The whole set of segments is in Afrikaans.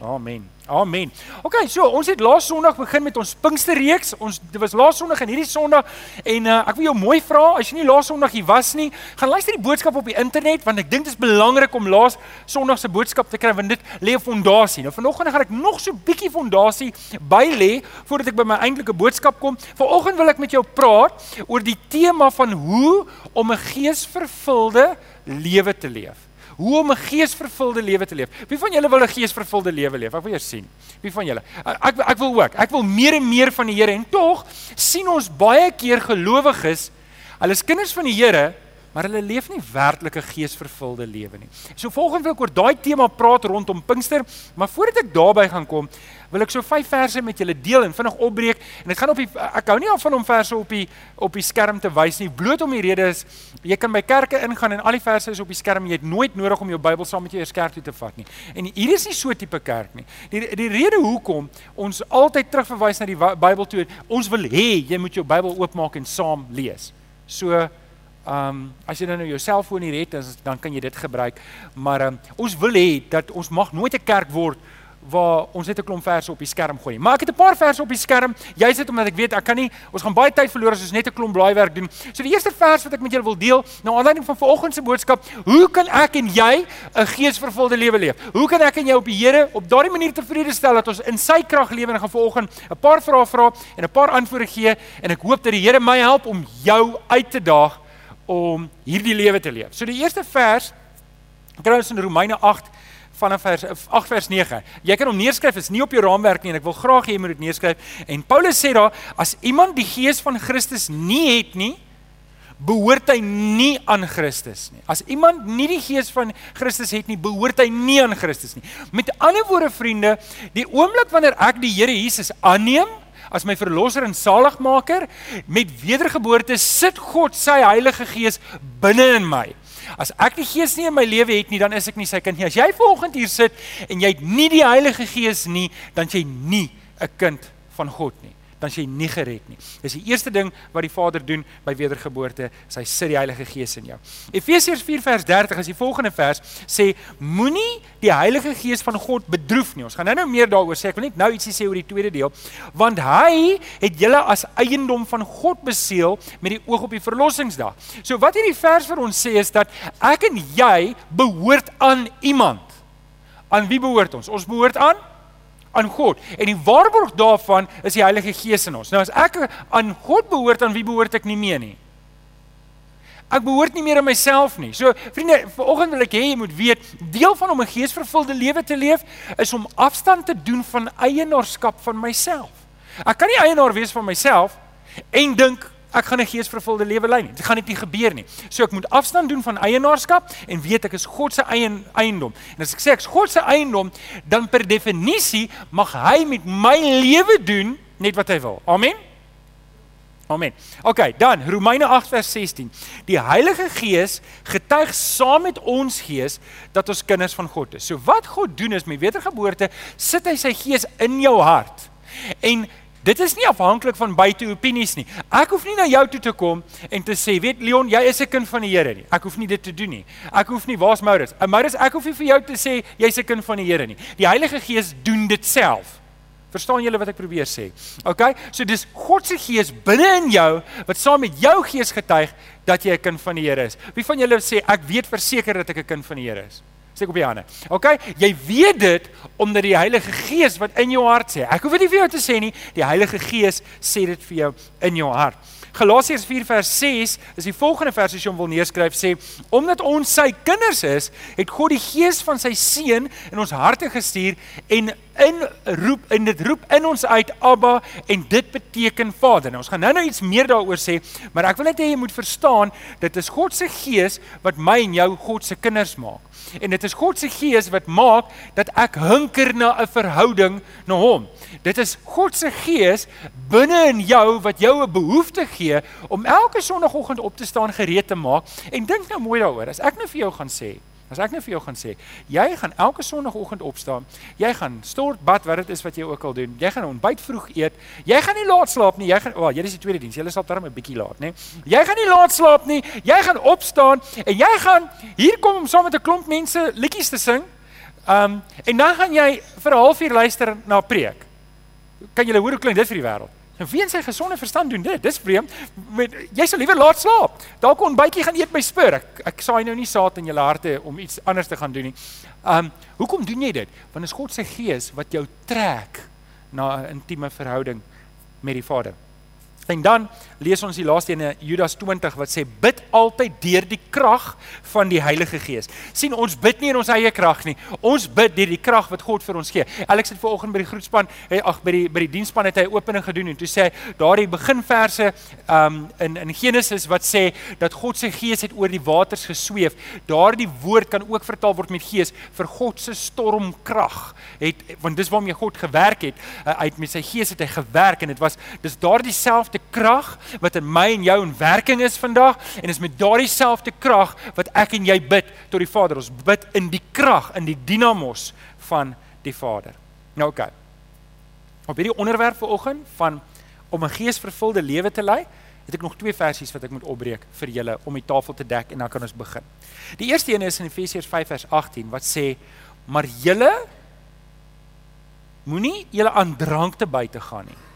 Amen. Amen. OK, so ons het laas Sondag begin met ons Pinksterreeks. Ons dit was laas Sondag en hierdie Sondag en uh, ek wil jou mooi vra as jy nie laas Sondag hier was nie, gaan luister die boodskap op die internet want ek dink dit is belangrik om laas Sondag se boodskap te kry want dit lê 'n fondasie. Nou vanoggend gaan ek nog so bietjie fondasie by lê voordat ek by my eintlike boodskap kom. Vanoggend wil ek met jou praat oor die tema van hoe om 'n geesvervulde lewe te leef hoe om 'n geesvervulde lewe te leef. Wie van julle wil 'n geesvervulde lewe leef? Ek wil eers sien. Wie van julle? Ek ek wil ook. Ek wil meer en meer van die Here en tog sien ons baie keer gelowiges, hulle is kinders van die Here, maar hulle leef nie werklik 'n geesvervulde lewe nie. So volgens wil ek oor daai tema praat rondom Pinkster, maar voordat ek daarby gaan kom, wil ek so vyf verse met julle deel en vinnig opbreek. En dit gaan op die ek hou nie af van om verse op die op die skerm te wys nie. Bloot om die rede is jy kan by kerke ingaan en al die verse is op die skerm jy het nooit nodig om jou Bybel saam met jou eers kerk toe te vat nie. En hier is nie so tipe kerk nie. Die die rede hoekom ons altyd terugverwys na die Bybel toe ons wil hê jy moet jou Bybel oopmaak en saam lees. So um, as jy dan nou jou selfoon hier het, dan kan jy dit gebruik. Maar ehm um, ons wil hê dat ons mag nooit 'n kerk word waar ons net 'n klomp verse op die skerm gooi. Maar ek het 'n paar verse op die skerm. Jy sit omdat ek weet ek kan nie ons gaan baie tyd verloor as ons net 'n klomp blaaiwerk doen. So die eerste vers wat ek met julle wil deel, nou aanleiding van vanoggend se boodskap, hoe kan ek en jy 'n geesvervulde lewe leef? Hoe kan ek en jy op die Here op daardie manier tevrede stel dat ons in sy krag lewe en gaan vanoggend 'n paar vrae vra en 'n paar antwoorde gee en ek hoop dat die Here my help om jou uit te daag om hierdie lewe te leef. So die eerste vers kry ons in Romeine 8 vanaf vers 8 vers 9. Jy kan hom neerskryf, is nie op jou raamwerk nie en ek wil graag hê jy moet dit neerskryf. En Paulus sê daar as iemand die gees van Christus nie het nie, behoort hy nie aan Christus nie. As iemand nie die gees van Christus het nie, behoort hy nie aan Christus nie. Met ander woorde vriende, die oomblik wanneer ek die Here Jesus aanneem as my verlosser en saligmaker, met wedergeboorte sit God sy Heilige Gees binne in my. As ek die Gees nie in my lewe het nie, dan is ek nie sy kind nie. As jy vanoggend hier sit en jy het nie die Heilige Gees nie, dan jy nie 'n kind van God nie dan is jy nie gered nie. Dis die eerste ding wat die Vader doen by wedergeboorte, is hy sit die Heilige Gees in jou. Efesiërs 4 vers 30 is die volgende vers sê moenie die Heilige Gees van God bedroef nie. Ons gaan nou-nou meer daaroor sê. Ek wil net nou ietsie sê oor die tweede deel, want hy het julle as eiendom van God beseël met die oog op die verlossingsdag. So wat hierdie vers vir ons sê is dat ek en jy behoort aan iemand. Aan wie behoort ons? Ons behoort aan aan God. En die waarborg daarvan is die Heilige Gees in ons. Nou as ek aan God behoort, aan wie behoort ek nie meer nie? Ek behoort nie meer aan myself nie. So vriende, vanoggend wil ek hê jy moet weet, deel van om 'n geesvervulde lewe te leef is om afstand te doen van eienaarskap van myself. Ek kan nie eienaar wees van myself en dink ek gaan 'n geesvervulde lewe lei nie. Dit gaan net nie gebeur nie. So ek moet afstand doen van eienaarskap en weet ek is God se eie eiendom. En as ek sê ek is God se eiendom, dan per definisie mag hy met my lewe doen net wat hy wil. Amen. Amen. OK, dan Romeine 8 vers 16. Die Heilige Gees getuig saam met ons gees dat ons kinders van God is. So wat God doen is met wedergeboorte sit hy sy gees in jou hart. En Dit is nie afhanklik van buite opinies nie. Ek hoef nie na jou toe te kom en te sê, weet Leon, jy is 'n kind van die Here nie. Ek hoef nie dit te doen nie. Ek hoef nie, waar's Maurits? En Maurits, ek hoef nie vir jou te sê jy's 'n kind van die Here nie. Die Heilige Gees doen dit self. Verstaan julle wat ek probeer sê? OK? So dis God se Gees binne in jou wat saam met jou gees getuig dat jy 'n kind van die Here is. Wie van julle sê ek weet verseker dat ek 'n kind van die Here is? Steek op die hande. OK? Jy weet dit omdat die Heilige Gees wat in jou hart sê. Ek hoef dit nie vir jou te sê nie. Die Heilige Gees sê dit vir jou in jou hart. Galasiërs 4 vers 6 is die volgende vers as jy hom wil neerskryf sê omdat ons sy kinders is, het God die gees van sy seun in ons harte gestuur en in roep en dit roep in ons uit Abba en dit beteken Vader. Nou ons gaan nou-nou iets meer daaroor sê, maar ek wil net hê jy moet verstaan dit is God se gees wat my en jou God se kinders maak. En dit is God se gees wat maak dat ek hunker na 'n verhouding na hom. Dit is God se gees binne in jou wat jou 'n behoefte gee om elke sonoggend op te staan gereed te maak. En dink nou mooi daaroor. As ek nou vir jou gaan sê, As ek net vir jou gaan sê, jy gaan elke sonoggend opstaan, jy gaan stort bad wat dit is wat jy ook al doen. Jy gaan ontbyt vroeg eet. Jy gaan nie laat slaap nie. Jy gaan, wel, oh, jy is die tweede diens. Jy sal darm 'n bietjie laat, nê? Jy gaan nie laat slaap nie. Jy gaan opstaan en jy gaan hier kom om saam met 'n klomp mense liedjies te sing. Um, en dan gaan jy vir 'n halfuur luister na preek. Kan jy hoor hoe klink dit vir die wêreld? En wie in sy gesonde verstand doen dit? Dis vreemd. Met jy sal liewer laat slaap. Dalk kon bytjie gaan eet by Spur. Ek ek saai nou nie saad in jou harte om iets anders te gaan doen nie. Um, hoekom doen jy dit? Want is God se gees wat jou trek na 'n intieme verhouding met die Vader. En dan lees ons die laaste een in Judas 20 wat sê bid altyd deur die krag van die Heilige Gees. sien ons bid nie in ons eie krag nie. Ons bid deur die krag wat God vir ons gee. Alex het vanoggend by die groetspan, ag by die by die diensspan het hy 'n opening gedoen en toe sê hy daardie beginverse um in in Genesis wat sê dat God se gees het oor die waters gesweef. Daardie woord kan ook vertaal word met gees vir God se stormkrag. Het want dis waarmee God gewerk het. Uh, hy het met sy gees het hy gewerk en dit was dis daardie selfde selfde krag wat in my en jou in werking is vandag en is met daardie selfde krag wat ek en jy bid tot die Vader. Ons bid in die krag, in die dinamos van die Vader. Nou oké. Okay. Op hierdie onderwerp vanoggend van om 'n geesvervulde lewe te lei, het ek nog twee versies wat ek moet opbreek vir julle om die tafel te dek en dan kan ons begin. Die eerste een is in Efesiërs 5 vers 18 wat sê: "Maar julle moenie julle aan drank te buite gaan nie."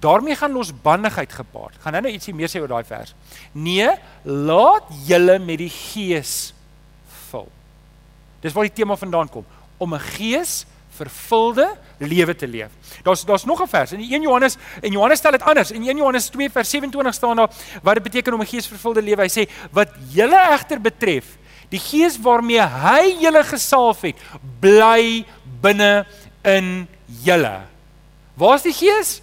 Daarmee gaan losbandigheid gepaard. Gaan nou nou ietsie meer sê oor daai vers. Nee, laat julle met die Gees vul. Dis waar die tema vandaan kom om 'n gees vervulde lewe te leef. Daar's daar's nog 'n vers in 1 Johannes en Johannes stel dit anders. In 1 Johannes 2 vers 27 staan daar wat dit beteken om 'n gees vervulde lewe. Hy sê wat julle egter betref, die gees waarmee hy julle gesalf het, bly binne in julle. Waar's die gees?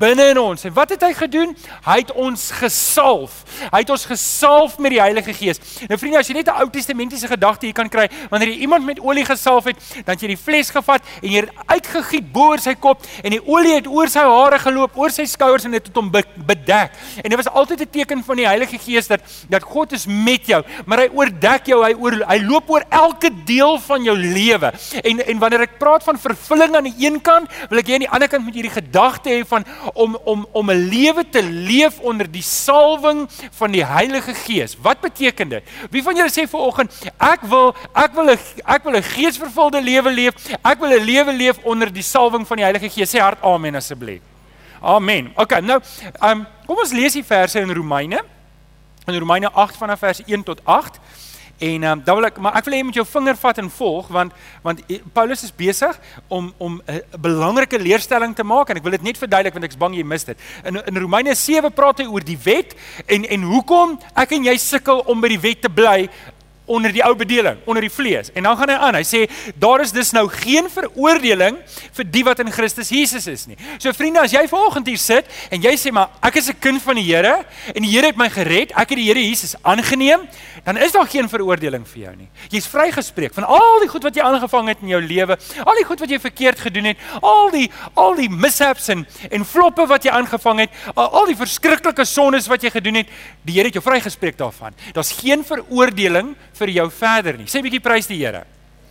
binne in ons. En wat het hy gedoen? Hy het ons gesalf. Hy het ons gesalf met die Heilige Gees. Nou vriende, as jy net 'n Ou Testamentiese gedagte hier kan kry, wanneer jy iemand met olie gesalf het, dan het jy die fles gevat en jy het uitgegiet bo oor sy kop en die olie het oor sy hare geloop, oor sy skouers en dit het hom bedek. En dit was altyd 'n teken van die Heilige Gees dat dat God is met jou, maar hy oordek jou, hy oor hy loop oor elke deel van jou lewe. En en wanneer ek praat van vervulling aan die een kant, wil ek jy aan die ander kant met hierdie gedagte hê van om om om 'n lewe te leef onder die salwing van die Heilige Gees. Wat beteken dit? Wie van julle sê vanoggend ek wil ek wil 'n ek wil 'n geesvervulde lewe leef. Ek wil 'n lewe leef onder die salwing van die Heilige Gees. Sê hard amen asseblief. Amen. OK, nou, ehm um, kom ons lees die verse in Romeine. In Romeine 8 vanaf vers 1 tot 8. En ehm um, dan wil ek maar ek wil hê jy moet jou vinger vat en volg want want Paulus is besig om om 'n belangrike leerstelling te maak en ek wil dit net verduidelik want ek's bang jy mis dit. In in Romeine 7 praat hy oor die wet en en hoekom ek en jy sukkel om by die wet te bly onder die ou bedeling, onder die vlees. En dan gaan hy aan. Hy sê daar is dus nou geen veroordeling vir die wat in Christus Jesus is nie. So vriende, as jy vanoggend hier sit en jy sê maar ek is 'n kind van die Here en die Here het my gered, ek het die Here Jesus aangeneem, dan is daar geen veroordeling vir jou nie. Jy's vrygespreek van al die goed wat jy aangevang het in jou lewe, al die goed wat jy verkeerd gedoen het, al die al die mishaps en en floppe wat jy aangevang het, al, al die verskriklike sondes wat jy gedoen het, die Here het jou vrygespreek daarvan. Daar's geen veroordeling vir jou verder nie. Sê 'n bietjie prys die Here.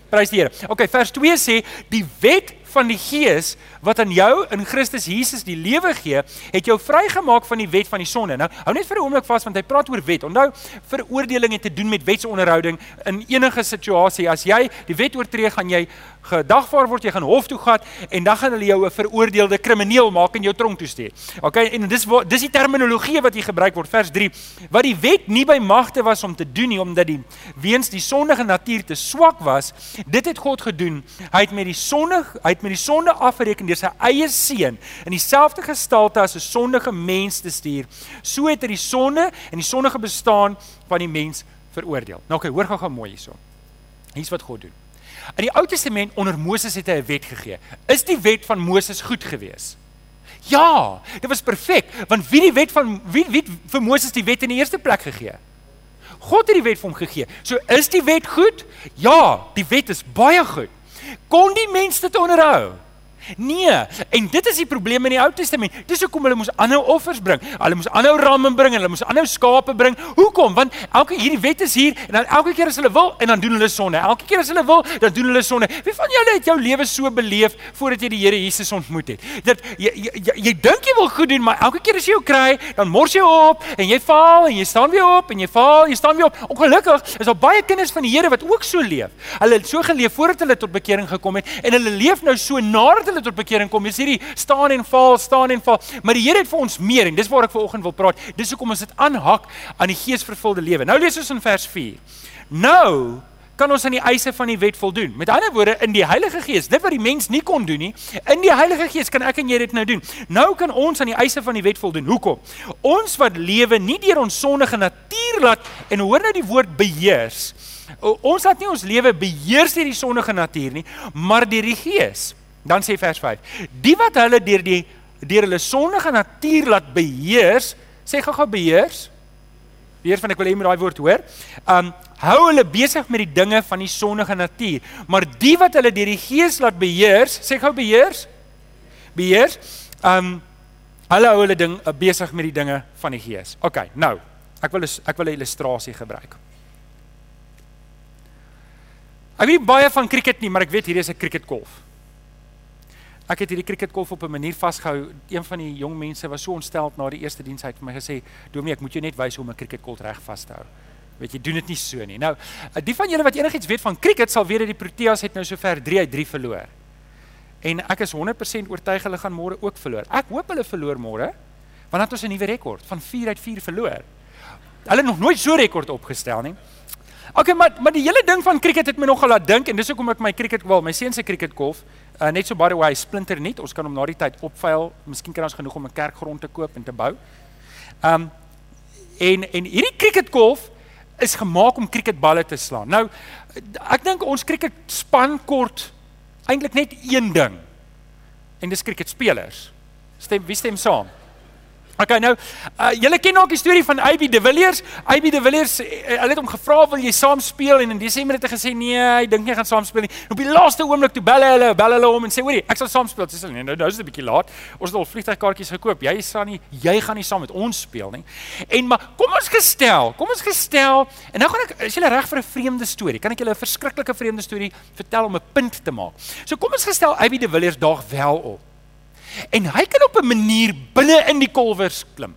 Prys die Here. OK, vers 2 sê die wet van die Gees wat aan jou in Christus Jesus die lewe gee, het jou vrygemaak van die wet van die sonde. Nou, hou net vir 'n oomblik vas want hy praat oor wet. Onthou, veroordeling het te doen met wetsonderhouding in enige situasie. As jy die wet oortree, gaan jy gedagvaar word, jy gaan hof toe gaan en dan gaan hulle jou 'n veroordeelde krimineel maak en jou tronk toe stuur. OK, en dis dis die terminologie wat hier gebruik word, vers 3. Wat die wet nie by magte was om te doen nie omdat die weens die sondige natuur te swak was, dit het God gedoen. Hy het met die sonde, hy het met die sonde afgereken deur sy eie seun in dieselfde gestalte as 'n sondige mens te stuur. So het hy die sonde en die sondige bestaan van die mens veroordeel. Nou okay, hoor gou-gou mooi hierso. Hier's wat God doen. In die Ou Testament onder Moses het hy 'n wet gegee. Is die wet van Moses goed geweest? Ja, dit was perfek, want wie die wet van wie wie vir Moses die wet in die eerste plek gegee? God het die wet vir hom gegee. So is die wet goed? Ja, die wet is baie goed. Kon die mens dit onderhou? Nee, en dit is die probleem in die Ou Testament. Dis hoekom hulle moes aanhou offers bring. Hulle moes aanhou ramme bring en hulle moes aanhou skape bring. Hoekom? Want elke hierdie wet is hier en dan elke keer as hulle wil en dan doen hulle sonde. Elke keer as hulle wil, dan doen hulle sonde. Wie van julle het jou lewe so beleef voordat jy die Here Jesus ontmoet het? Dat jy jy, jy, jy dink jy wil goed doen, maar elke keer as jy jou kry, dan mors jy op en jy val en jy staan weer op en jy val, jy staan weer op. Ongelukkig is daar baie kinders van die Here wat ook so leef. Hulle het so geleef voordat hulle tot bekering gekom het en hulle leef nou so nadat hulle tot bekering kom. Dis hierdie staan en val, staan en val. Maar die Here het vir ons meer en dis waar ek vanoggend wil praat. Dis hoekom ons dit aanhak aan die geesvervulde lewe. Nou lees ons in vers 4. Nou kan ons aan die eise van die wet voldoen. Met ander woorde, in die Heilige Gees, dit wat die mens nie kon doen nie, in die Heilige Gees kan ek en jy dit nou doen. Nou kan ons aan die eise van die wet voldoen. Hoekom? Ons wat lewe nie deur ons sondige natuur laat en hoor nou die woord beheers. Ons laat nie ons lewe beheers deur die sondige natuur nie, maar deur die Gees. Dan sê vers 5: Die wat hulle deur die deur hulle sondige natuur laat beheers, sê gou-gou beheers. Weer van ek wil hê jy moet daai woord hoor. Um hou hulle besig met die dinge van die sondige natuur, maar die wat hulle deur die Gees laat beheers, sê gou beheers. Beheers. Um hulle hou hulle ding uh, besig met die dinge van die Gees. OK, nou, ek wil ek wil 'n illustrasie gebruik. Ek weet baie van cricket nie, maar ek weet hier is 'n cricketkolf. Ek het hierdie cricketkolf op 'n manier vasgehou. Een van die jong mense was so ontstel na die eerste diens hy het vir my gesê, "Dominee, ek moet jou net wys hoe om 'n cricketkolf reg vas te hou." Weet jy, doen dit nie so nie. Nou, die van julle wat enigiets weet van cricket sal weet dat die Proteas het nou sover 3 uit 3 verloor. En ek is 100% oortuig hulle gaan môre ook verloor. Ek hoop hulle verloor môre, want dan het ons 'n nuwe rekord van 4 uit 4 verloor. Hulle het nog nooit so 'n rekord opgestel nie. Okay, maar maar die hele ding van cricket het my nogal laat dink en dis hoekom ek my cricket wel, my seun se cricketkolf, uh, net so by the way, splinter net. Ons kan hom na die tyd opveil. Miskien kan ons genoeg om 'n kerkgrond te koop en te bou. Um en en hierdie cricketkolf is gemaak om cricketballe te slaan. Nou ek dink ons cricket span kort eintlik net een ding. En dis cricketspelers. Stem wie stem saam? Okay nou, uh, julle ken ook die storie van AB de Villiers. AB de Villiers, uh, hulle het hom gevra wil jy saam speel en in Desember het hy gesê nee, hy dink nie gaan saam speel nie. Op die laaste oomblik toe bel hulle, bel hulle hom en sê hoorie, ek sal saam speel. Sê nee, nou nou is dit 'n bietjie laat. Ons het al vliegtuigkaartjies gekoop. Jy sal nie jy gaan nie saam met ons speel nie. En maar kom ons gestel, kom ons gestel en nou gaan ek is julle reg vir 'n vreemde storie. Kan ek julle 'n verskriklike vreemde storie vertel om 'n punt te maak? So kom ons gestel AB de Villiers daag wel op. En hy kan op 'n manier binne in die kolwers klim.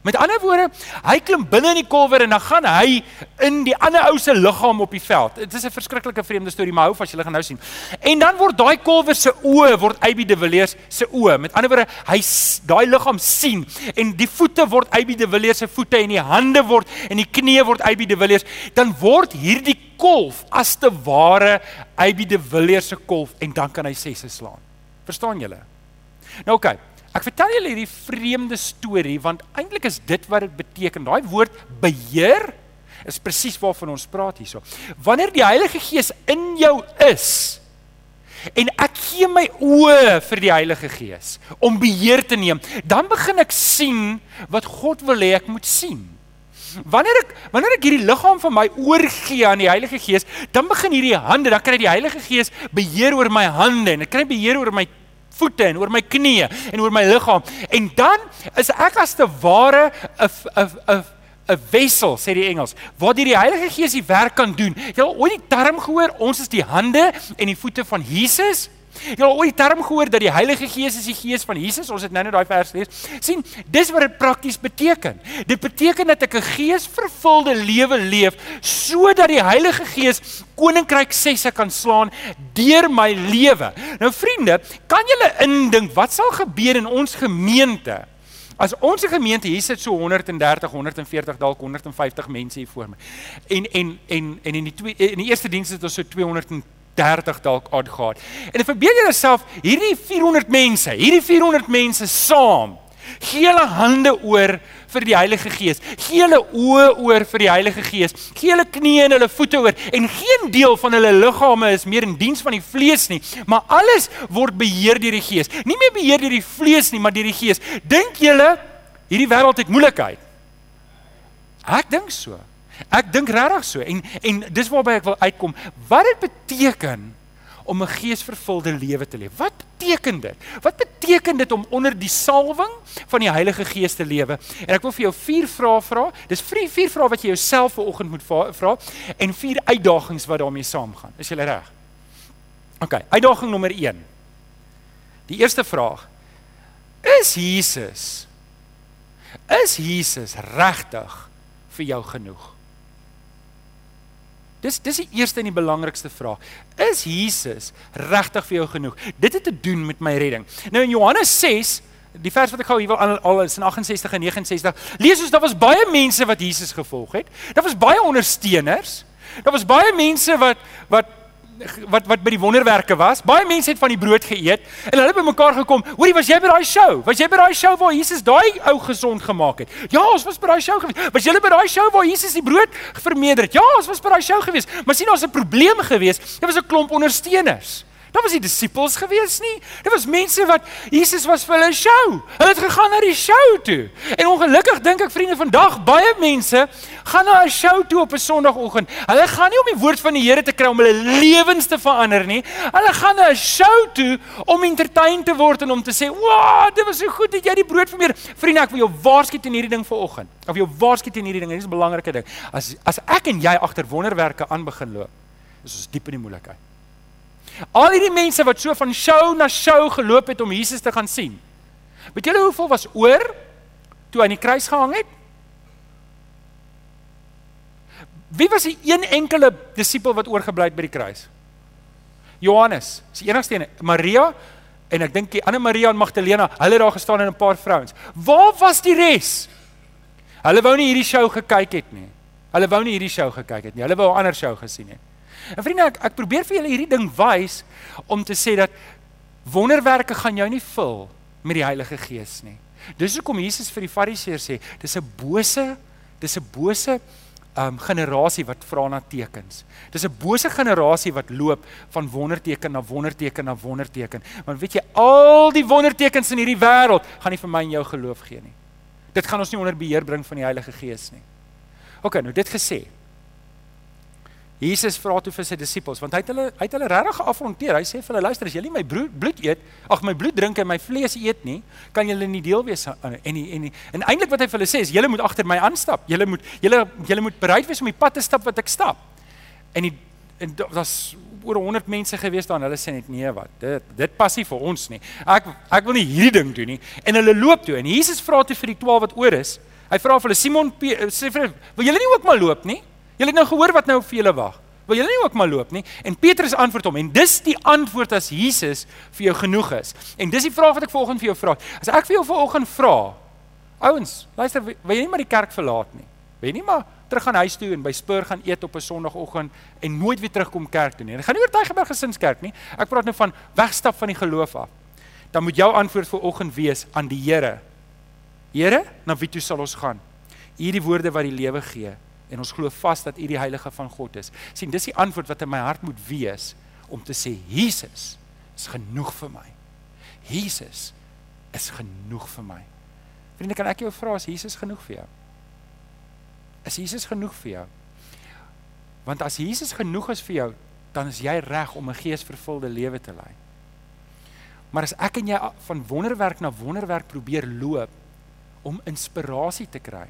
Met ander woorde, hy klim binne in die kolwer en dan gaan hy in die ander ou se liggaam op die veld. Dit is 'n verskriklike vreemde storie, maar hou vas, julle gaan nou sien. En dan word daai kolwer se oë word AB de Villiers se oë. Met ander woorde, hy daai liggaam sien en die voete word AB de Villiers se voete en die hande word en die knieë word AB de Villiers, dan word hierdie kolf as te ware AB de Villiers se kolf en dan kan hy sesse slaan. Verstaan julle? Nou oké. Okay, ek vertel julle hierdie vreemde storie want eintlik is dit wat dit beteken. Daai woord beheer is presies waarvan ons praat hierso. Wanneer die Heilige Gees in jou is en ek gee my oë vir die Heilige Gees om beheer te neem, dan begin ek sien wat God wil hê ek moet sien. Wanneer ek wanneer ek hierdie liggaam van my oorgee aan die Heilige Gees, dan begin hierdie hande, dan kry die Heilige Gees beheer oor my hande en ek kry beheer oor my voete en oor my knieë en oor my liggaam. En dan is ek as te ware 'n 'n 'n 'n wessel, sê die Engels, waar die Heilige Gees die werk kan doen. Jy het ooit die term gehoor, ons is die hande en die voete van Jesus? Jy het ooit term gehoor dat die Heilige Gees is die Gees van Jesus? Ons het nou net daai vers gelees. sien, dis wat dit prakties beteken. Dit beteken dat ek 'n geesvervulde lewe leef sodat die Heilige Gees koninkryk sesse kan slaan deur my lewe. Nou vriende, kan julle indink wat sal gebeur in ons gemeente? As ons gemeente hier sit so 130, 140 dalk 150 mense hier voor my. En en en en in die twee in die eerste diens het ons so 200 30 dalk aangaan. En verbeel jouself hierdie 400 mense, hierdie 400 mense saam. Gee hulle hande oor vir die Heilige Gees. Gee hulle oë oor vir die Heilige Gees. Gee hulle knieë en hulle voete oor en geen deel van hulle liggame is meer in diens van die vlees nie, maar alles word beheer deur die Gees. Nie meer beheer deur die vlees nie, maar deur die Gees. Dink julle hierdie wêreld het moeilikheid? Ek dink so. Ek dink regtig so en en dis waarby ek wil uitkom. Wat dit beteken om 'n geesvervulde lewe te leef. Wat beteken dit? Wat beteken dit om onder die salwing van die Heilige Gees te lewe? En ek wil vir jou vier vrae vra. Dis vier vier vrae wat jy jouself vanoggend moet vra en vier uitdagings wat daarmee saamgaan. Is jy reg? OK, uitdaging nommer 1. Die eerste vraag: Is Jesus is Jesus regtig vir jou genoeg? Dis dis die eerste en die belangrikste vraag. Is Jesus regtig vir jou genoeg? Dit het te doen met my redding. Nou in Johannes 6, die vers wat ek gou hier wil al, al is in 68 en 69. Lees ons daar was baie mense wat Jesus gevolg het. Daar was baie ondersteuners. Daar was baie mense wat wat wat wat by die wonderwerke was. Baie mense het van die brood geëet en hulle het bymekaar gekom. Hoorie, was jy by daai show? Was jy by daai show waar Jesus daai ou gesond gemaak het? Ja, ons was by daai show gewees. Was jy by daai show waar Jesus die brood vermeerder het? Ja, ons was by daai show gewees. Maar sien, daar's 'n probleem gewees. Daar was 'n klomp ondersteuners. Daar was nie disippels gewees nie. Dit was mense wat Jesus was vir hulle show. Hulle het gegaan na die show toe. En ongelukkig dink ek vriende vandag baie mense gaan na 'n show toe op 'n Sondagoggend. Hulle gaan nie om die woord van die Here te kry om hulle lewens te verander nie. Hulle gaan na 'n show toe om entertain te word en om te sê, "Wow, dit was so goed dat jy die brood vermeer." Vriende, ek wil jou waarsku teen hierdie ding vanoggend. Of jou waarsku teen hierdie ding. Dit is 'n belangrike ding. As as ek en jy agter wonderwerke aan begin loop, is ons diep in die moeilikheid. Al hierdie mense wat so van show na show geloop het om Jesus te gaan sien. Weet julle hoeveel was oor toe aan die kruis gehang het? Wie was die een enkele disipel wat oorgebly het by die kruis? Johannes, is die enigste een. Maria en ek dink die ander Maria en Magdalena, hulle het daar gestaan en 'n paar vrouens. Waar was die res? Hulle wou nie hierdie show gekyk het nie. Hulle wou nie hierdie show gekyk het nie. Hulle wou 'n ander show gesien het. En vriende, ek, ek probeer vir julle hierdie ding wys om te sê dat wonderwerke gaan jou nie vul met die Heilige Gees nie. Dis hoekom Jesus vir die Fariseërs sê, dis 'n bose, dis 'n bose um generasie wat vra na tekens. Dis 'n bose generasie wat loop van wonderteken na wonderteken na wonderteken. Want weet jy, al die wondertekens in hierdie wêreld gaan nie vir my en jou geloof gee nie. Dit gaan ons nie onder beheer bring van die Heilige Gees nie. OK, nou dit gesê. Jesus vra toe vir sy disippels want hy het hulle hy het hulle regtig geafronteer. Hy sê vir hulle luister as julle my bloed, bloed eet, ag my bloed drink en my vlees eet nie, kan julle nie deel wees aan en en en, en eintlik wat hy vir hulle sê is julle moet agter my aanstap. Julle moet julle julle moet bereid wees om die pad te stap wat ek stap. En die en daar's oor 100 mense gewees daar en hulle sê net nee wat. Dit dit pas nie vir ons nie. Ek ek wil nie hierdie ding doen nie. En hulle loop toe en Jesus vra toe vir die 12 wat oor is. Hy vra vir hulle Simon sê vir wil julle nie ook maar loop nie? Julle het nou gehoor wat nou vir julle wag. Wil julle nie ook maar loop nie? En Petrus antwoord hom en dis die antwoord as Jesus vir jou genoeg is. En dis die vraag wat ek vanoggend vir jou vra. As ek vir jou vanoggend vra, ouens, luister, wil jy nie maar die kerk verlaat nie? Wil jy nie maar terug gaan huis toe en by Spur gaan eet op 'n Sondagoggend en nooit weer terugkom kerk toe nie? Ek gaan nie oor Tygerberg Gesinskerk nie. Ek praat nou van wegstap van die geloof af. Dan moet jou antwoord vanoggend wees aan die Here. Here, na wie toe sal ons gaan? Hierdie woorde wat die lewe gee en ons glo vas dat U die heilige van God is. sien, dis die antwoord wat in my hart moet wees om te sê Jesus is genoeg vir my. Jesus is genoeg vir my. Vriende, kan ek jou vra as Jesus genoeg vir jou? Is Jesus genoeg vir jou? Want as Jesus genoeg is vir jou, dan is jy reg om 'n geesvervulde lewe te lei. Maar as ek en jy van wonderwerk na wonderwerk probeer loop om inspirasie te kry,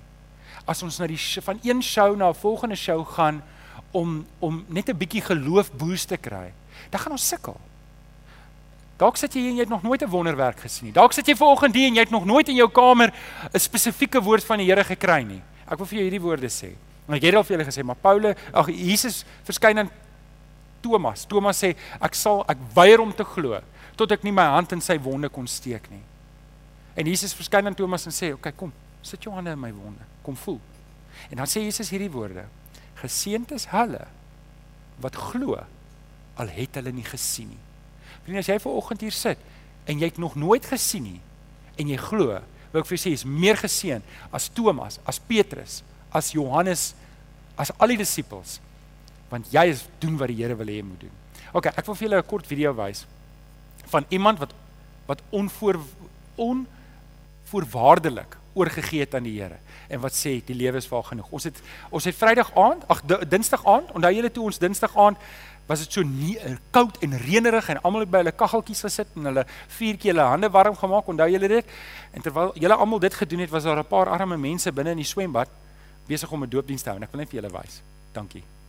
as ons na die van een show na 'n volgende show gaan om om net 'n bietjie geloof boost te kry, dan gaan ons sukkel. Dalk sit jy en jy het nog nooit 'n wonderwerk gesien nie. Dalk sit jy vanoggend hier en jy het nog nooit in jou kamer 'n spesifieke woord van die Here gekry nie. Ek wil vir jou hierdie woorde sê. Want ek het al vir julle gesê, maar Paulus, ag Jesus verskyn aan Thomas. Thomas sê ek sal ek weier om te glo tot ek nie my hand in sy wonde kon steek nie. En Jesus verskyn aan Thomas en sê, "Oké, okay, kom, sit jou hande in my wonde." Kom voel. En dan sê Jesus hierdie woorde: Geseënd is hulle wat glo al het hulle nie gesien nie. Vriende, as jy ver oggend hier sit en jy het nog nooit gesien nie en jy glo, wil ek vir jou sê is meer geseën as Thomas, as Petrus, as Johannes, as al die disippels want jy is doen wat die Here wil hê jy moet doen. OK, ek wil vir julle 'n kort video wys van iemand wat wat onvoor onvoorwaardelik oorgegee het aan die Here en wat sê die lewe is vir genoeg. Ons het ons het Vrydag aand, ag Dinsdag aand, onthou julle toe ons Dinsdag aand was dit so nie uh, koud en reënerig en almal het by hulle kaggeltjies gesit en hulle vuurtjie hulle hande warm gemaak. Onthou julle dit? En terwyl julle almal dit gedoen het, was daar 'n paar arme mense binne in die swembad besig om 'n doopdiens te hou. En ek wil net vir julle wys. Dankie.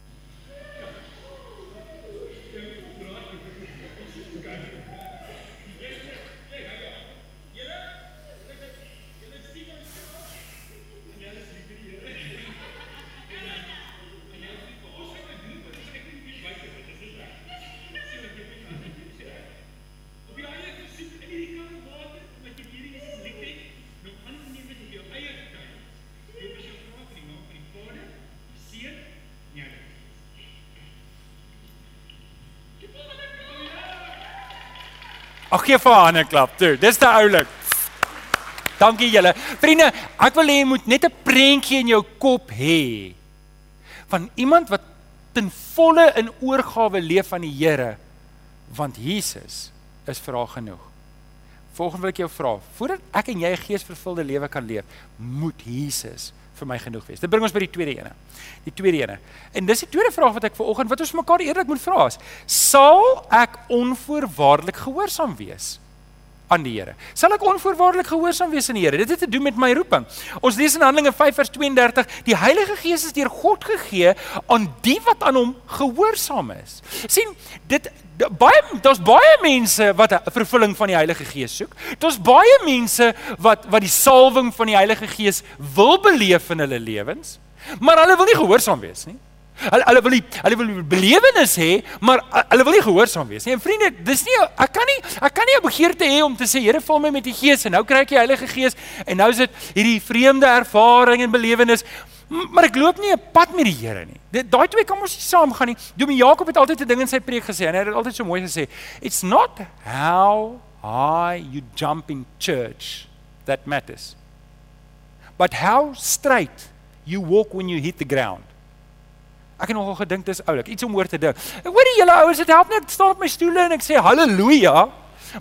Ag gee vir haar 'n klap toe. Dis te oulik. Dankie julle. Vriende, ek wil hê jy moet net 'n prentjie in jou kop hê van iemand wat ten volle in oorgawe leef aan die Here want Jesus is vir haar genoeg. Volgende wil ek jou vra, voordat ek en jy 'n geesvervulde lewe kan leef, moet Jesus vir my genoeg wees. Dit bring ons by die tweede ene. Die tweede ene. En dis die tweede vraag wat ek vir oggend wat ons mekaar eerlik moet vra is: Sal ek onvoorwaardelik gehoorsaam wees aan die Here? Sal ek onvoorwaardelik gehoorsaam wees aan die Here? Dit het te doen met my roeping. Ons lees in Handelinge 5 vers 32: Die Heilige Gees is deur God gegee aan die wat aan hom gehoorsaam is. sien, dit baie daar's baie mense wat vervulling van die Heilige Gees soek. Daar's baie mense wat wat die salwing van die Heilige Gees wil beleef in hulle lewens, maar hulle wil nie gehoorsaam wees nie. Hulle hulle wil nie hulle wil belewenis hê, maar hulle wil nie gehoorsaam wees nie. En vriende, dis nie ek kan nie ek kan nie 'n begeerte hê om te sê Here, vul my met die Gees en nou kry ek die Heilige Gees en nou is dit hierdie vreemde ervaring en belewenis maar ek loop nie 'n pad met die Here nie. Dit daai twee kan mos nie saamgaan nie. Dominee Jakob het altyd 'n ding in sy preek gesê en hy het altyd so mooi gesê, it's not how high you jump in church that matters. But how straight you walk when you hit the ground. Ek het nogal gedink dis oulik, iets om oor te dink. Hoor die julle ouens, dit help net staan op my stoele en ek sê haleluja,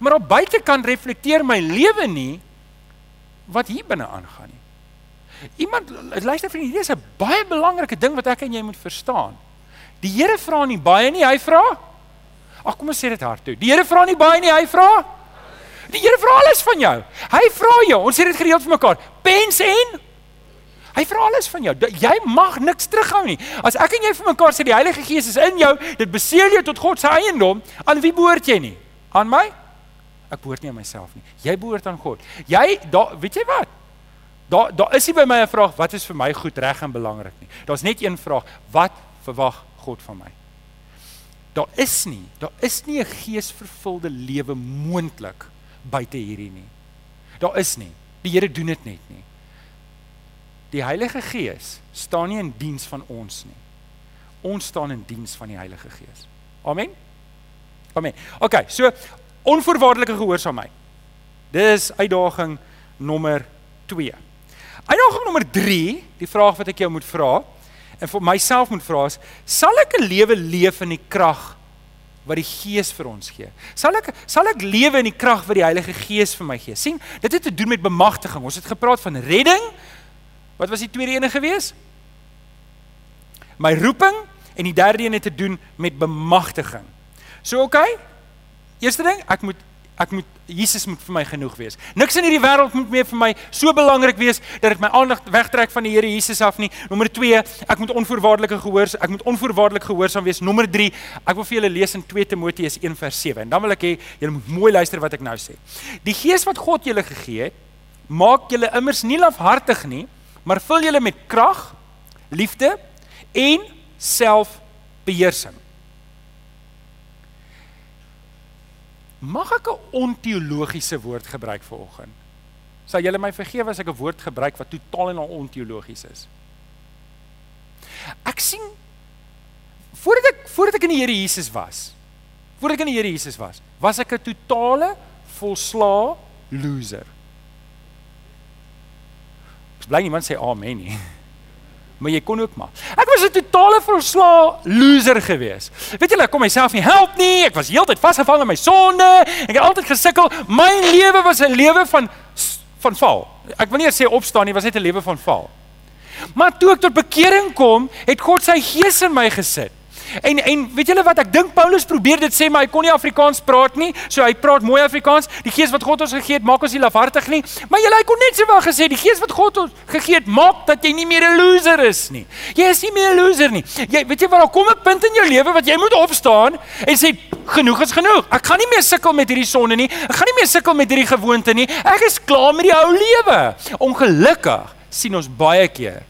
maar op buitekant reflekteer my lewe nie wat hier binne aangaan nie. Iemand luister vriende, hier is 'n baie belangrike ding wat ek en jy moet verstaan. Die Here vra nie baie nie, hy vra. Ag kom ons sê dit hard toe. Die Here vra nie baie nie, hy vra. Die Here vra alles van jou. Hy vra jou. Ons sê dit gereeld vir mekaar. Pens en Hy vra alles van jou. Jy mag niks terughou nie. As ek en jy vir mekaar sê die Heilige Gees is in jou, dit beseël jou tot God se eiendom, aan wie behoort jy nie? Aan my? Ek behoort nie aan myself nie. Jy behoort aan God. Jy daar weet jy wat? Daar daar is nie by my 'n vraag wat is vir my goed reg en belangrik nie. Daar's net een vraag, wat verwag God van my? Daar is nie, daar is nie 'n geesvervulde lewe moontlik buite hierdie nie. Daar is nie. Die Here doen dit net nie. Die Heilige Gees staan nie in diens van ons nie. Ons staan in diens van die Heilige Gees. Amen. Amen. OK, so onvoorwaardelike gehoorsaamheid. Dis uitdaging nommer 2. Uitdaging nommer 3, die vraag wat ek jou moet vra en vir myself moet vra is, sal ek 'n lewe leef in die krag wat die Gees vir ons gee? Sal ek sal ek lewe in die krag wat die Heilige Gees vir my gee? sien, dit het te doen met bemagtiging. Ons het gepraat van redding. Wat was die tweede ene gewees? My roeping en die derde een het te doen met bemagtiging. So oké. Okay, eerste ding, ek moet ek moet Jesus moet vir my genoeg wees. Niks in hierdie wêreld moet meer vir my so belangrik wees dat dit my aandag wegtrek van die Here Jesus af nie. Nommer 2, ek moet onvoorwaardelike gehoors, ek moet onvoorwaardelik gehoorsaam wees. Nommer 3, ek wil vir julle lees in 2 Timoteus 1 vers 7. En dan wil ek hê julle moet mooi luister wat ek nou sê. Die Gees wat God julle gegee het, maak julle immers nie lafhartig nie, maar vul julle met krag, liefde en selfbeheersing. Mag ek 'n onteologiese woord gebruik vanoggend? Sal julle my vergewe as ek 'n woord gebruik wat totaal en al onteologies is? Ek sien voordat ek voordat ek in die Here Jesus was, voordat ek in die Here Jesus was, was ek 'n totale volslaa loser. Ek bly niemand sê amen nie maar jy kon ook maar. Ek was 'n totale verslaa loser geweest. Weet julle, ek kon myself nie help nie. Ek was heeltyd vasgevang in my sonde. Ek het altyd gesukkel. My lewe was 'n lewe van van val. Ek wil nie sê opstaan nie, was net 'n lewe van val. Maar toe ek tot bekering kom, het God sy gees in my gesit. En en weet julle wat ek dink Paulus probeer dit sê maar hy kon nie Afrikaans praat nie. So hy praat mooi Afrikaans. Die Gees wat God ons gegee het, maak ons nie lafhartig nie. Maar julle hy kon net sowel gesê die Gees wat God ons gegee het, maak dat jy nie meer 'n loser is nie. Jy is nie meer 'n loser nie. Jy weet jy wat daar kom 'n punt in jou lewe wat jy moet opstaan en sê genoeg is genoeg. Ek gaan nie meer sukkel met hierdie sonde nie. Ek gaan nie meer sukkel met hierdie gewoonte nie. Ek is klaar met die ou lewe. Ongelukkig sien ons baie keer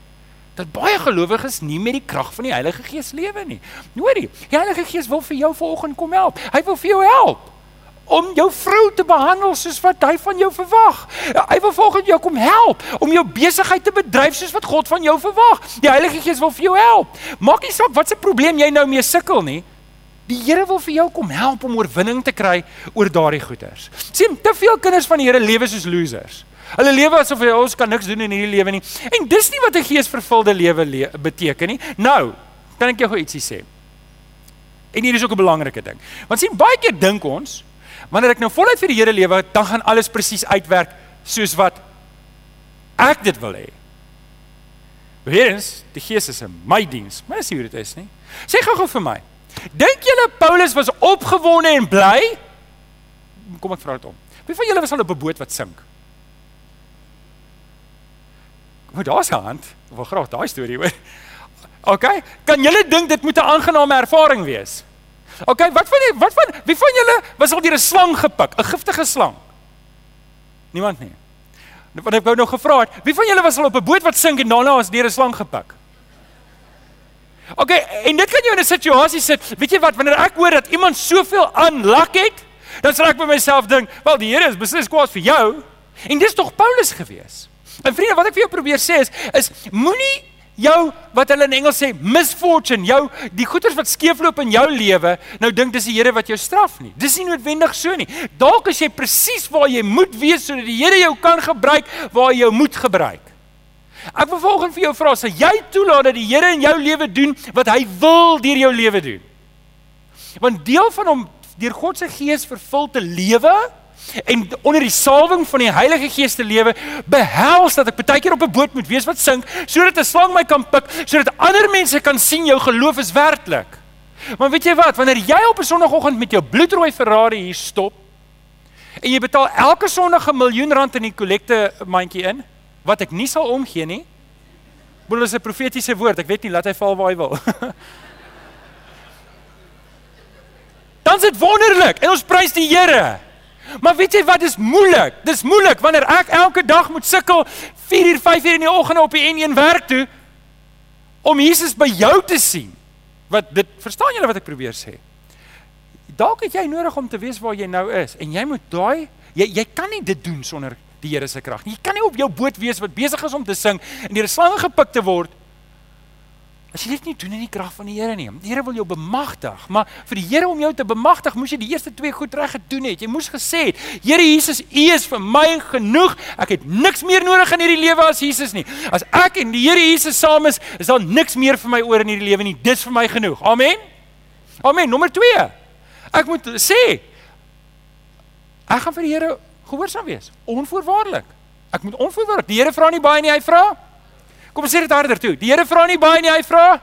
dat baie gelowiges nie met die krag van die Heilige Gees lewe nie. Hoorie, die Heilige Gees wil vir jou vanoggend kom help. Hy wil vir jou help om jou vrou te behandel soos wat hy van jou verwag. Hy wil volgens jou kom help om jou besigheid te bedryf soos wat God van jou verwag. Die Heilige Gees wil vir jou help. Maak nie saak wat se probleem jy nou mee sukkel nie. Die Here wil vir jou kom help om oorwinning te kry oor daardie goeters. Sien, te veel kinders van die Here lewe soos losers. Hulle lewe asof hy ons kan niks doen in hierdie lewe nie. En dis nie wat 'n geesvervulde lewe le beteken nie. Nou, kan ek jou gou ietsie sê? En hier is ook 'n belangrike ding. Want sien baie keer dink ons wanneer ek nou voluit vir die Here lewe, dan gaan alles presies uitwerk soos wat ek dit wil hê. Weerens, die Gees is in my diens. Maar dis hoe dit is, nie? Sê gou-gou vir my. Dink julle Paulus was opgewonde en bly? Kom ek vra dit om. Wie van julle was al op 'n boot wat sink? Maar daar's 'n hand. Ek wil graag daai storie hoor. OK, kan julle dink dit moet 'n aangename ervaring wees? OK, wat van die, wat van wie van julle was al deur 'n slang gepik, 'n giftige slang? Niemand nie. Want ek wou nou gevra het, wie van julle was al op 'n boot wat sink en daarna was deur 'n slang gepik? OK, en dit kan jou in 'n situasie sit. Weet jy wat, wanneer ek hoor dat iemand soveel aanlak het, dan sal ek by myself dink, wel die Here is beslis kwaad vir jou. En dis tog Paulus gewees. En vriende, wat ek vir jou probeer sê is is moenie jou wat hulle in Engels sê misfortune, jou die goeters wat skeefloop in jou lewe, nou dink dis die Here wat jou straf nie. Dis nie noodwendig so nie. Dalk is jy presies waar jy moet wees sodat die Here jou kan gebruik waar jy jou moet gebruik. Ek wil volgens vir jou vra, sal jy toelaat dat die Here in jou lewe doen wat hy wil deur jou lewe doen? Want deel van hom deur God se gees vervul te lewe en onder die salwing van die Heilige Gees te lewe behels dat ek baie keer op 'n boot moet wees wat sink sodat 'n slang my kan pik sodat ander mense kan sien jou geloof is werklik. Maar weet jy wat, wanneer jy op 'n sonoggend met jou bloedrooi Ferrari hier stop en jy betaal elke Sondag 'n miljoen rand in die kollekte mandjie in wat ek nie sal omgee nie. Boel is 'n profetiese woord, ek weet nie laat hy val waar hy wil. Dan is dit wonderlik en ons prys die Here. Maar weet jy wat is moeilik? Dis moeilik wanneer ek elke dag moet sukkel 4 uur 5 uur in die oggend op die N1 werk toe om Jesus by jou te sien. Wat dit verstaan julle wat ek probeer sê? Dalk het jy nodig om te weet waar jy nou is en jy moet daai jy jy kan nie dit doen sonder die Here se krag nie. Jy kan nie op jou boot wees wat besig is om te sing en deur slange gepik te word As jy dit nie doen in die krag van die Here nie. Die Here wil jou bemagtig, maar vir die Here om jou te bemagtig, moes jy die eerste twee goed reg gedoen het. Jy moes gesê het: "Here Jesus, U is vir my genoeg. Ek het niks meer nodig in hierdie lewe as Jesus nie. As ek en die Here Jesus saam is, is daar niks meer vir my oor in hierdie lewe nie. Dis vir my genoeg." Amen. Amen. Nommer 2. Ek moet sê ek gaan vir die Here gehoorsaam wees, onvoorwaardelik. Ek moet onvoorwaardelik. Die Here vra nie baie nie, hy vra Kom ons sê dit harder toe. Die Here vra nie baie nie, hy vra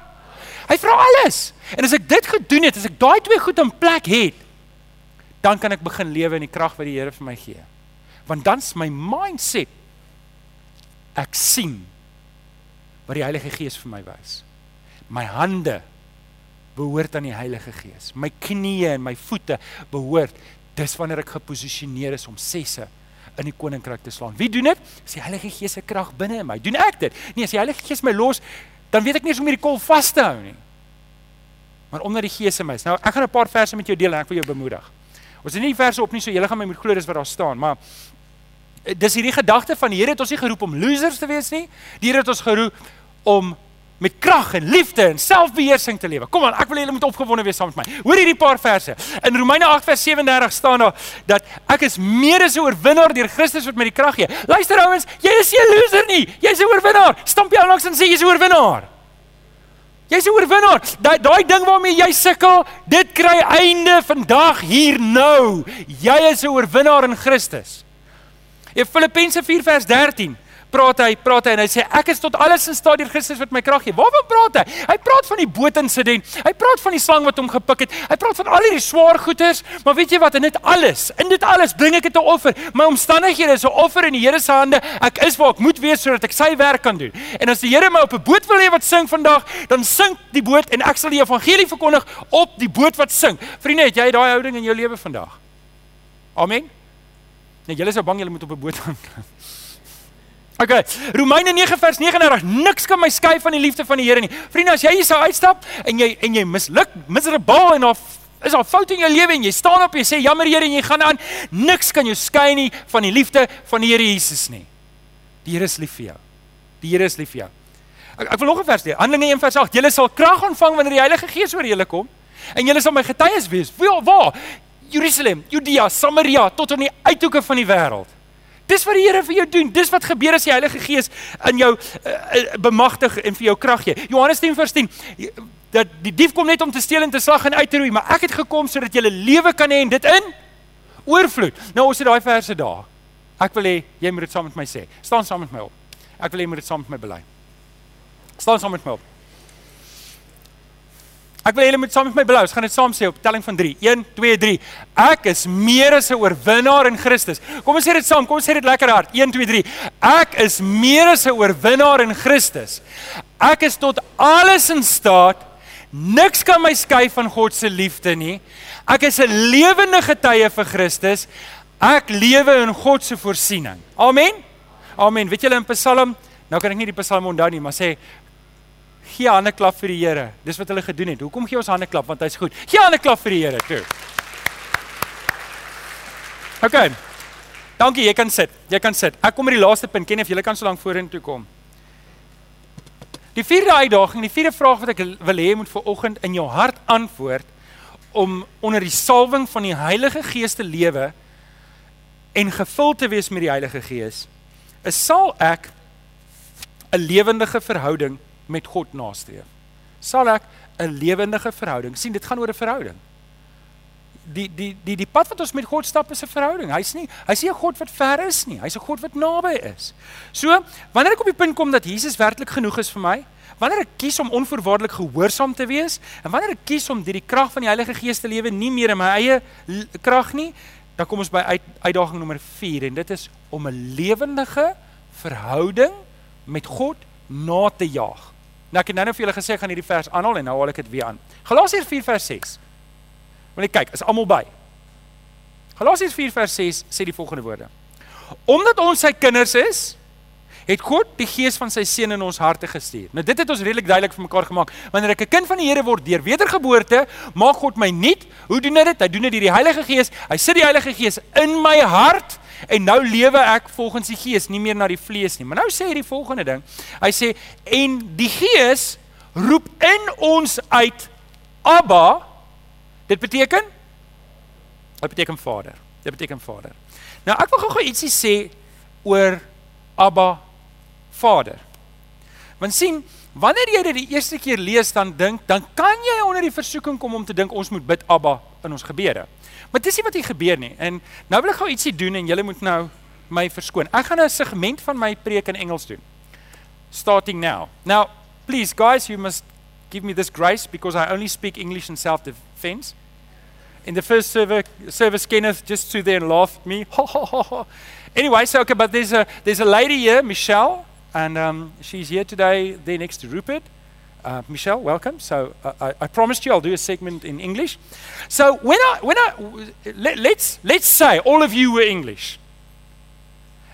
hy vra alles. En as ek dit gedoen het, as ek daai twee goed in plek het, dan kan ek begin lewe in die krag wat die Here vir my gee. Want dan's my mindset ek sien wat die Heilige Gees vir my wys. My hande behoort aan die Heilige Gees. My knieë en my voete behoort dis wanneer ek geposisioneer is om sesse in die koninkryk te slaan. Wie doen dit? Dis die Heilige Gees se krag binne in my. Doen ek dit? Nee, as die Heilige Gees my los, dan weet ek nie eens hoe om hierdie kol vas te hou nie. Maar omdat die Gees in my is. Nou, ek gaan 'n paar verse met jou deel en ek wil jou bemoedig. Ons het nie die verse op nie, so julle gaan my moet glo dis wat daar staan, maar eh, dis hierdie gedagte van die Here het ons nie geroep om losers te wees nie. Die Here het ons geroep om met krag en liefde en selfbeheersing te lewe. Kom aan, ek wil julle moet opgewonde wees saam met my. Hoor hierdie paar verse. In Romeine 8 vers 37 staan daar dat ek is meer as 'n oorwinnaar deur Christus wat my die krag gee. Luister ouens, jy is nie 'n loser nie. Jy's 'n oorwinnaar. Stamp jou langs en sê jy's 'n oorwinnaar. Jy's 'n oorwinnaar. Daai daai ding waarmee jy sukkel, dit kry einde vandag hier nou. Jy is 'n oorwinnaar in Christus. In Filippense 4 vers 13 praat hy, praat hy en hy sê ek is tot alles in staat deur Christus wat my krag gee. Waarvan praat hy? Hy praat van die bootinsident. Hy praat van die slang wat hom gepik het. Hy praat van al hierdie swaar goeders, maar weet jy wat? In dit alles, in dit alles bring ek dit 'n offer. My omstandighede is 'n offer in die Here se hande. Ek is waar ek moet wees sodat ek sy werk kan doen. En as die Here my op 'n boot wil hê wat sing vandag, dan sink die boot en ek sal die evangelie verkondig op die boot wat sing. Vriende, het jy daai houding in jou lewe vandag? Amen. Nee, julle is so bang julle moet op 'n boot gaan. Okay, Romeine 9 vers 39. Niks kan my skei van die liefde van die Here nie. Vriende, as jy hier sou uitstap en jy en jy misluk, miserable en of is daar foute in jou lewe en jy staan op en jy sê jammer Here en jy gaan aan, niks kan jou skei nie van die liefde van die Here Jesus nie. Die Here is lief vir jou. Die Here is lief vir jou. Ek, ek wil nog 'n vers lees. Handelinge 1 vers 8. Julle sal krag ontvang wanneer die Heilige Gees oor julle kom en julle sal my getuies wees. Waar? Jerusalem, Judea, Samaria tot aan die uithoeke van die wêreld. Dis wat die Here vir jou doen. Dis wat gebeur as die Heilige Gees in jou uh, uh, bemagtig en vir jou krag gee. Johannes 10 vers 10 dat die dief kom net om te steel en te slag en uit te roei, maar ek het gekom sodat jy lewe kan hê en dit in oorvloed. Nou ons het daai verse daar. Ek wil hê jy moet dit saam met my sê. Staan saam met my op. Ek wil hê jy moet dit saam met my bely. Staan saam met my op. Ek wil julle moet saam met my bely. Ons gaan dit saam sê op telling van 3. 1 2 3. Ek is meer as 'n oorwinnaar in Christus. Kom ons sê dit saam. Kom ons sê dit lekker hard. 1 2 3. Ek is meer as 'n oorwinnaar in Christus. Ek is tot alles in staat. Niks kan my skei van God se liefde nie. Ek is 'n lewende getuie vir Christus. Ek lewe in God se voorsiening. Amen. Amen. Weet julle in Psalm, nou kan ek nie die Psalm onthou nie, maar sê gee hande klap vir die Here. Dis wat hulle gedoen het. Hoekom gee ons hande klap? Want hy's goed. Gee hande klap vir die Here toe. OK. Dankie, jy kan sit. Jy kan sit. Ek kom by die laaste punt. Ken of jy kan so lank vorentoe kom. Die vierde uitdaging, die vierde vraag wat ek wil hê moet vir oggend in jou hart antwoord om onder die salwing van die Heilige Gees te lewe en gevul te wees met die Heilige Gees, is sal ek 'n lewendige verhouding met God nastreef. Sal ek 'n lewendige verhouding sien? Dit gaan oor 'n verhouding. Die die die die pad wat ons met God stap is 'n verhouding. Hy's nie hy's nie 'n God wat ver is nie. Hy's 'n God wat naby is. So, wanneer ek op die punt kom dat Jesus werklik genoeg is vir my, wanneer ek kies om onvoorwaardelik gehoorsaam te wees en wanneer ek kies om deur die krag van die Heilige Gees te lewe, nie meer in my eie krag nie, dan kom ons by uit, uitdaging nommer 4 en dit is om 'n lewendige verhouding met God na te jaag. Nou ek het nou-nou vir julle gesê ek gaan hierdie vers aanhaal en nou haal ek dit weer aan. Galasiërs 4 vers 6. Wil jy kyk, is almal by? Galasiërs 4 vers 6 sê die volgende woorde. Omdat ons sy kinders is, het God die gees van sy seun in ons harte gestuur. Nou dit het ons redelik duidelik vir mekaar gemaak. Wanneer ek 'n kind van die Here word deur wedergeboorte, maak God my nuut. Hoe doen hy dit? Hy doen dit deur die Heilige Gees. Hy sit die Heilige Gees in my hart en nou lewe ek volgens die Gees, nie meer na die vlees nie. Maar nou sê hy die volgende ding. Hy sê en die Gees roep in ons uit Abba. Dit beteken Dit beteken Vader. Dit beteken Vader. Nou ek wil gou-gou ietsie sê oor Abba Vader. Want sien, wanneer jy dit die eerste keer lees dan dink, dan kan jy onder die versoeking kom om te dink ons moet bid Abba in ons gebede. Maar dis nie wat hier gebeur nie. En nou wil ek gou ietsie doen en julle moet nou my verskoon. Ek gaan 'n segment van my preek in Engels doen. Starting now. Now, please guys, you must give me this grace because I only speak English in self-defense. In the first server, service Kenneth just stood there and laughed at me. anyway, so okay, but there's a there's a lady here, Michelle, and um, she's here today. There next to Rupert. Uh, Michelle, welcome. So uh, I, I, promised you I'll do a segment in English. So when I when I let, let's let's say all of you were English,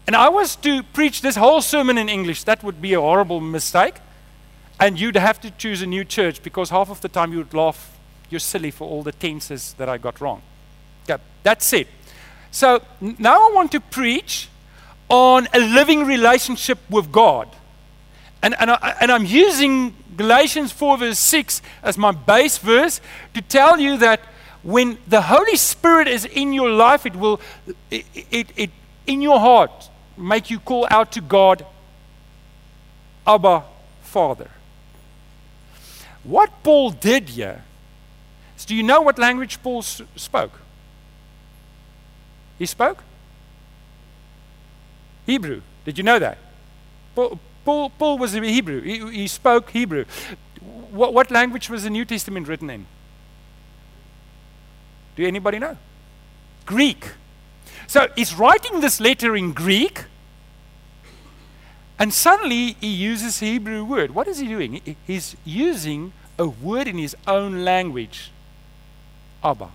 and I was to preach this whole sermon in English, that would be a horrible mistake, and you'd have to choose a new church because half of the time you would laugh, you're silly for all the tenses that I got wrong. Okay, that's it. So now I want to preach on a living relationship with God. And, and, I, and I'm using Galatians 4, verse 6 as my base verse to tell you that when the Holy Spirit is in your life, it will, it, it, it in your heart, make you call out to God, Abba, Father. What Paul did here is do you know what language Paul spoke? He spoke? Hebrew. Did you know that? Paul, Paul, Paul was a Hebrew. He, he spoke Hebrew. What, what language was the New Testament written in? Do anybody know? Greek. So he's writing this letter in Greek, and suddenly he uses Hebrew word. What is he doing? He's using a word in his own language Abba.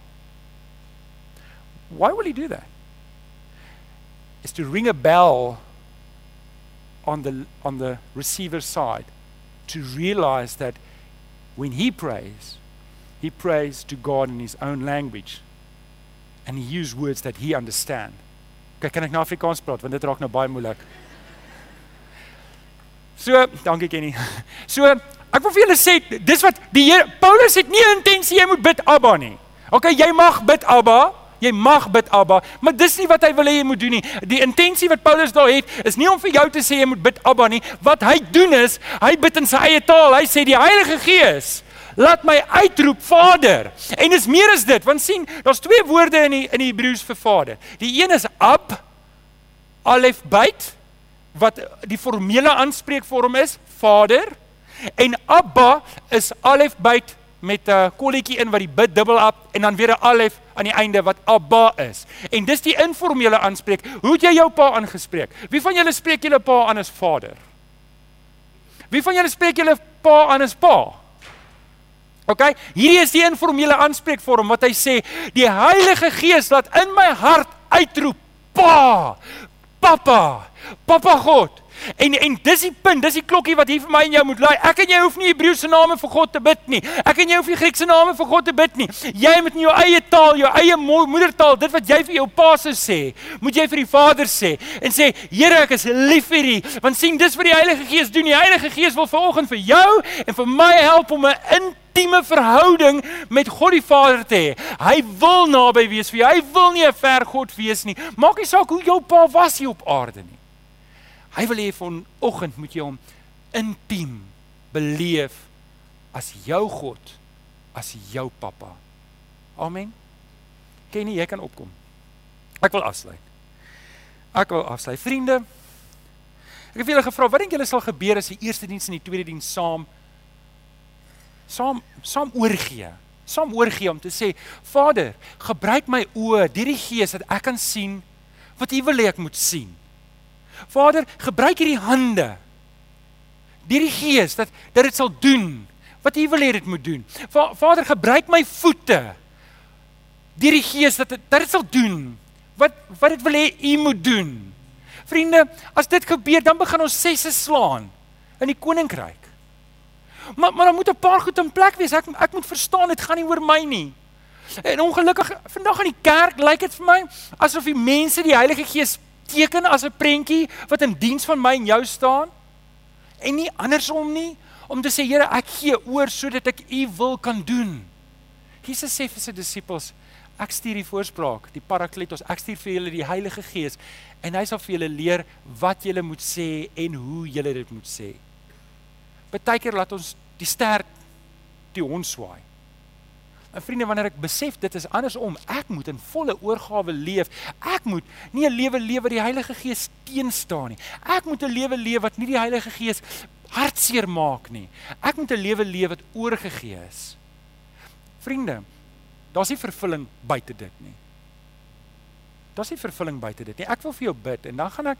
Why will he do that? It's to ring a bell on the, on the receiver side to realize that when he prays, he prays to God in his own language. And he uses words that he understands. Kyk, kan ek nou Afrikaans praat want dit raak nou baie moeilik. So, dankie Kenny. So, ek wil vir julle sê, dis wat die Here Paulus het nie intensie jy moet bid Abba nie. OK, jy mag bid Abba. Jy mag bid Abba, maar dis nie wat hy wil hê jy moet doen nie. Die intensie wat Paulus daar het, is nie om vir jou te sê jy moet bid Abba nie. Wat hy doen is, hy bid in sy eie taal. Hy sê die Heilige Gees, laat my uitroep Vader. En dis meer as dit, want sien, daar's twee woorde in die in die Hebreëus vir Vader. Die een is Ab, Alef Bait wat die formele aanspreekvorm is, Vader. En Abba is Alef Bait met 'n kolletjie in wat die bid dubbel op en dan weer 'n alef aan die einde wat Abba is. En dis die informele aanspreek. Hoe het jy jou pa aangespreek? Wie van julle spreek julle pa aan as vader? Wie van julle spreek julle pa aan as pa? OK, hierdie is die informele aanspreekvorm wat hy sê, die Heilige Gees laat in my hart uitroep, Pa, Papa, Papa God. En en dis die punt, dis die klokkie wat hier vir my en jou moet lui. Ek en jy hoef nie Hebreëse name vir God te bid nie. Ek en jy hoef nie Griekse name vir God te bid nie. Jy moet in jou eie taal, jou eie moedertaal, dit wat jy vir jou pa sê, moet jy vir die Vader sê en sê, Here, ek is lief vir U. Want sien, dis wat die Heilige Gees doen. Die Heilige Gees wil vanoggend vir jou en vir my help om 'n intieme verhouding met God die Vader te hê. Hy wil naby wees vir jou. Hy wil nie 'n ver God wees nie. Maak nie saak hoe jou pa was hier op aarde nie. Hy wil hê vanoggend moet jy hom intiem beleef as jou God, as jou pappa. Amen. Kenny, jy kan opkom. Ek wil afsluit. Ek wil afsluit. Vriende, ek het julle gevra, wat dink julle sal gebeur as die eerste diens en die tweede diens saam saam saam oorgee? Saam oorgee om te sê, Vader, gebruik my oë, deur die Gees dat ek kan sien wat U wil hê ek moet sien. Vader, gebruik hierdie hande. Deur die Gees dat dat dit sal doen wat U wil hê dit moet doen. Va, Vader, gebruik my voete. Deur die Gees dat dit dat dit sal doen wat wat dit wil hê U moet doen. Vriende, as dit gebeur, dan begin ons sesse slaan in die koninkryk. Maar maar dan moet 'n paar goed in plek wees. Ek ek moet verstaan dit gaan nie oor my nie. En ongelukkig vandag in die kerk lyk dit vir my asof die mense die Heilige Gees teken as 'n prentjie wat in diens van my en jou staan en nie andersom nie om te sê Here ek gee oor sodat ek u wil kan doen. Jesus sê vir sy disippels ek stuur die voorspraak, die parakletos, ek stuur vir julle die Heilige Gees en hy sal vir julle leer wat julle moet sê en hoe julle dit moet sê. Partykeer laat ons die ster die hond swaai. En vriende, wanneer ek besef dit is andersom, ek moet in volle oorgawe leef. Ek moet nie 'n lewe leef wat die Heilige Gees teenstaan nie. Ek moet 'n lewe leef wat nie die Heilige Gees hartseer maak nie. Ek moet 'n lewe leef wat oorgegee is. Vriende, daar's nie vervulling buite dit nie. Daar's nie vervulling buite dit nie. Ek wil vir jou bid en dan gaan ek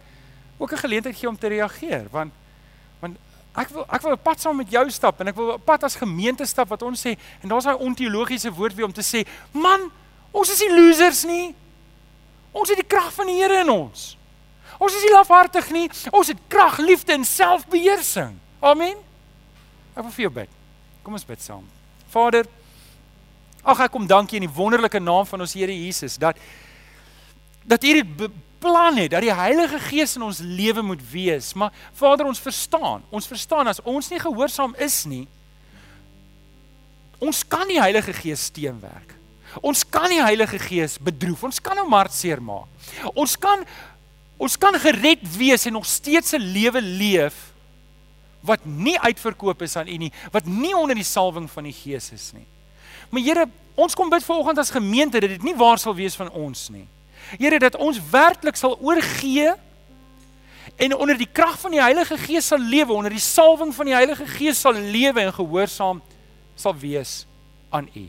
ook 'n geleentheid gee om te reageer want want Ek wil ek wil 'n pad saam met jou stap en ek wil 'n pad as gemeente stap wat ons sê en daar's daai onteologiese woord weer om te sê, man, ons is nie losers nie. Ons het die krag van die Here in ons. Ons is nie lafhartig nie. Ons het krag, liefde en selfbeheersing. Amen. Ek wil vir jou bid. Kom ons bid saam. Vader, ag ek kom dankie in die wonderlike naam van ons Here Jesus dat dat U dit plan het dat die Heilige Gees in ons lewe moet wees. Maar Vader, ons verstaan. Ons verstaan as ons nie gehoorsaam is nie, ons kan nie Heilige Gees teenwerk. Ons kan nie Heilige Gees bedroef. Ons kan hom hartseer maak. Ons kan ons kan gered wees en nog steeds 'n lewe leef wat nie uitverkoop is aan U nie, wat nie onder die salwing van die Gees is nie. Maar Here, ons kom bid vanoggend as gemeente dat dit nie waar sal wees van ons nie. Here dat ons werklik sal oorgee en onder die krag van die Heilige Gees sal lewe, onder die salwing van die Heilige Gees sal lewe en gehoorsaam sal wees aan U.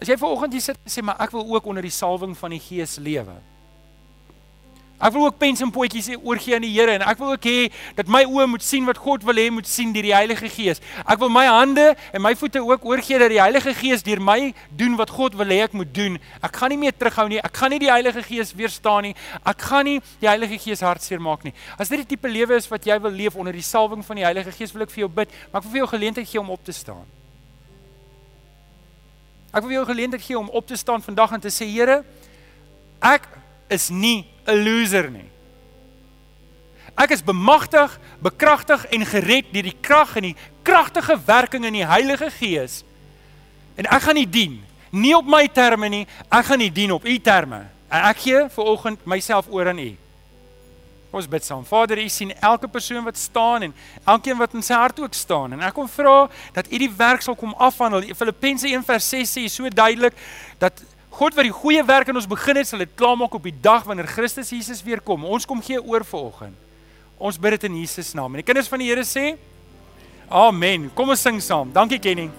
As jy vanoggend hier sit en sê maar ek wil ook onder die salwing van die Gees lewe. Ek wil ook pens en potjies oorgee aan die Here en ek wil ook hê dat my oë moet sien wat God wil hê moet sien deur die Heilige Gees. Ek wil my hande en my voete ook oorgee dat die Heilige Gees deur my doen wat God wil hê ek moet doen. Ek gaan nie meer terughou nie. Ek gaan nie die Heilige Gees weerstaan nie. Ek gaan nie die Heilige Gees hartseer maak nie. As dit die tipe lewe is wat jy wil leef onder die salwing van die Heilige Gees, wil ek vir jou bid, maar ek wil vir jou geleentheid gee om op te staan. Ek wil vir jou geleentheid gee om op te staan vandag en te sê Here, ek is nie 'n loser nie. Ek is bemagtig, bekragtig en gered deur die krag en die kragtige werking in die Heilige Gees. En ek gaan nie dien nie op my terme nie, ek gaan nie dien op u terme. En ek gee vir oggend myself oor aan u. Ons bid saam. Vader, U sien elke persoon wat staan en elkeen wat in sy hart ook staan. En ek kom vra dat U die werk sal kom afhandel. Filippense 1:6 sê so duidelik dat God wat die goeie werk in ons begin het, sal dit klaarmaak op die dag wanneer Christus Jesus weer kom. Ons kom gee oor vanoggend. Ons bid dit in Jesus naam. En die kinders van die Here sê: Amen. Kom ons sing saam. Dankie Kenny.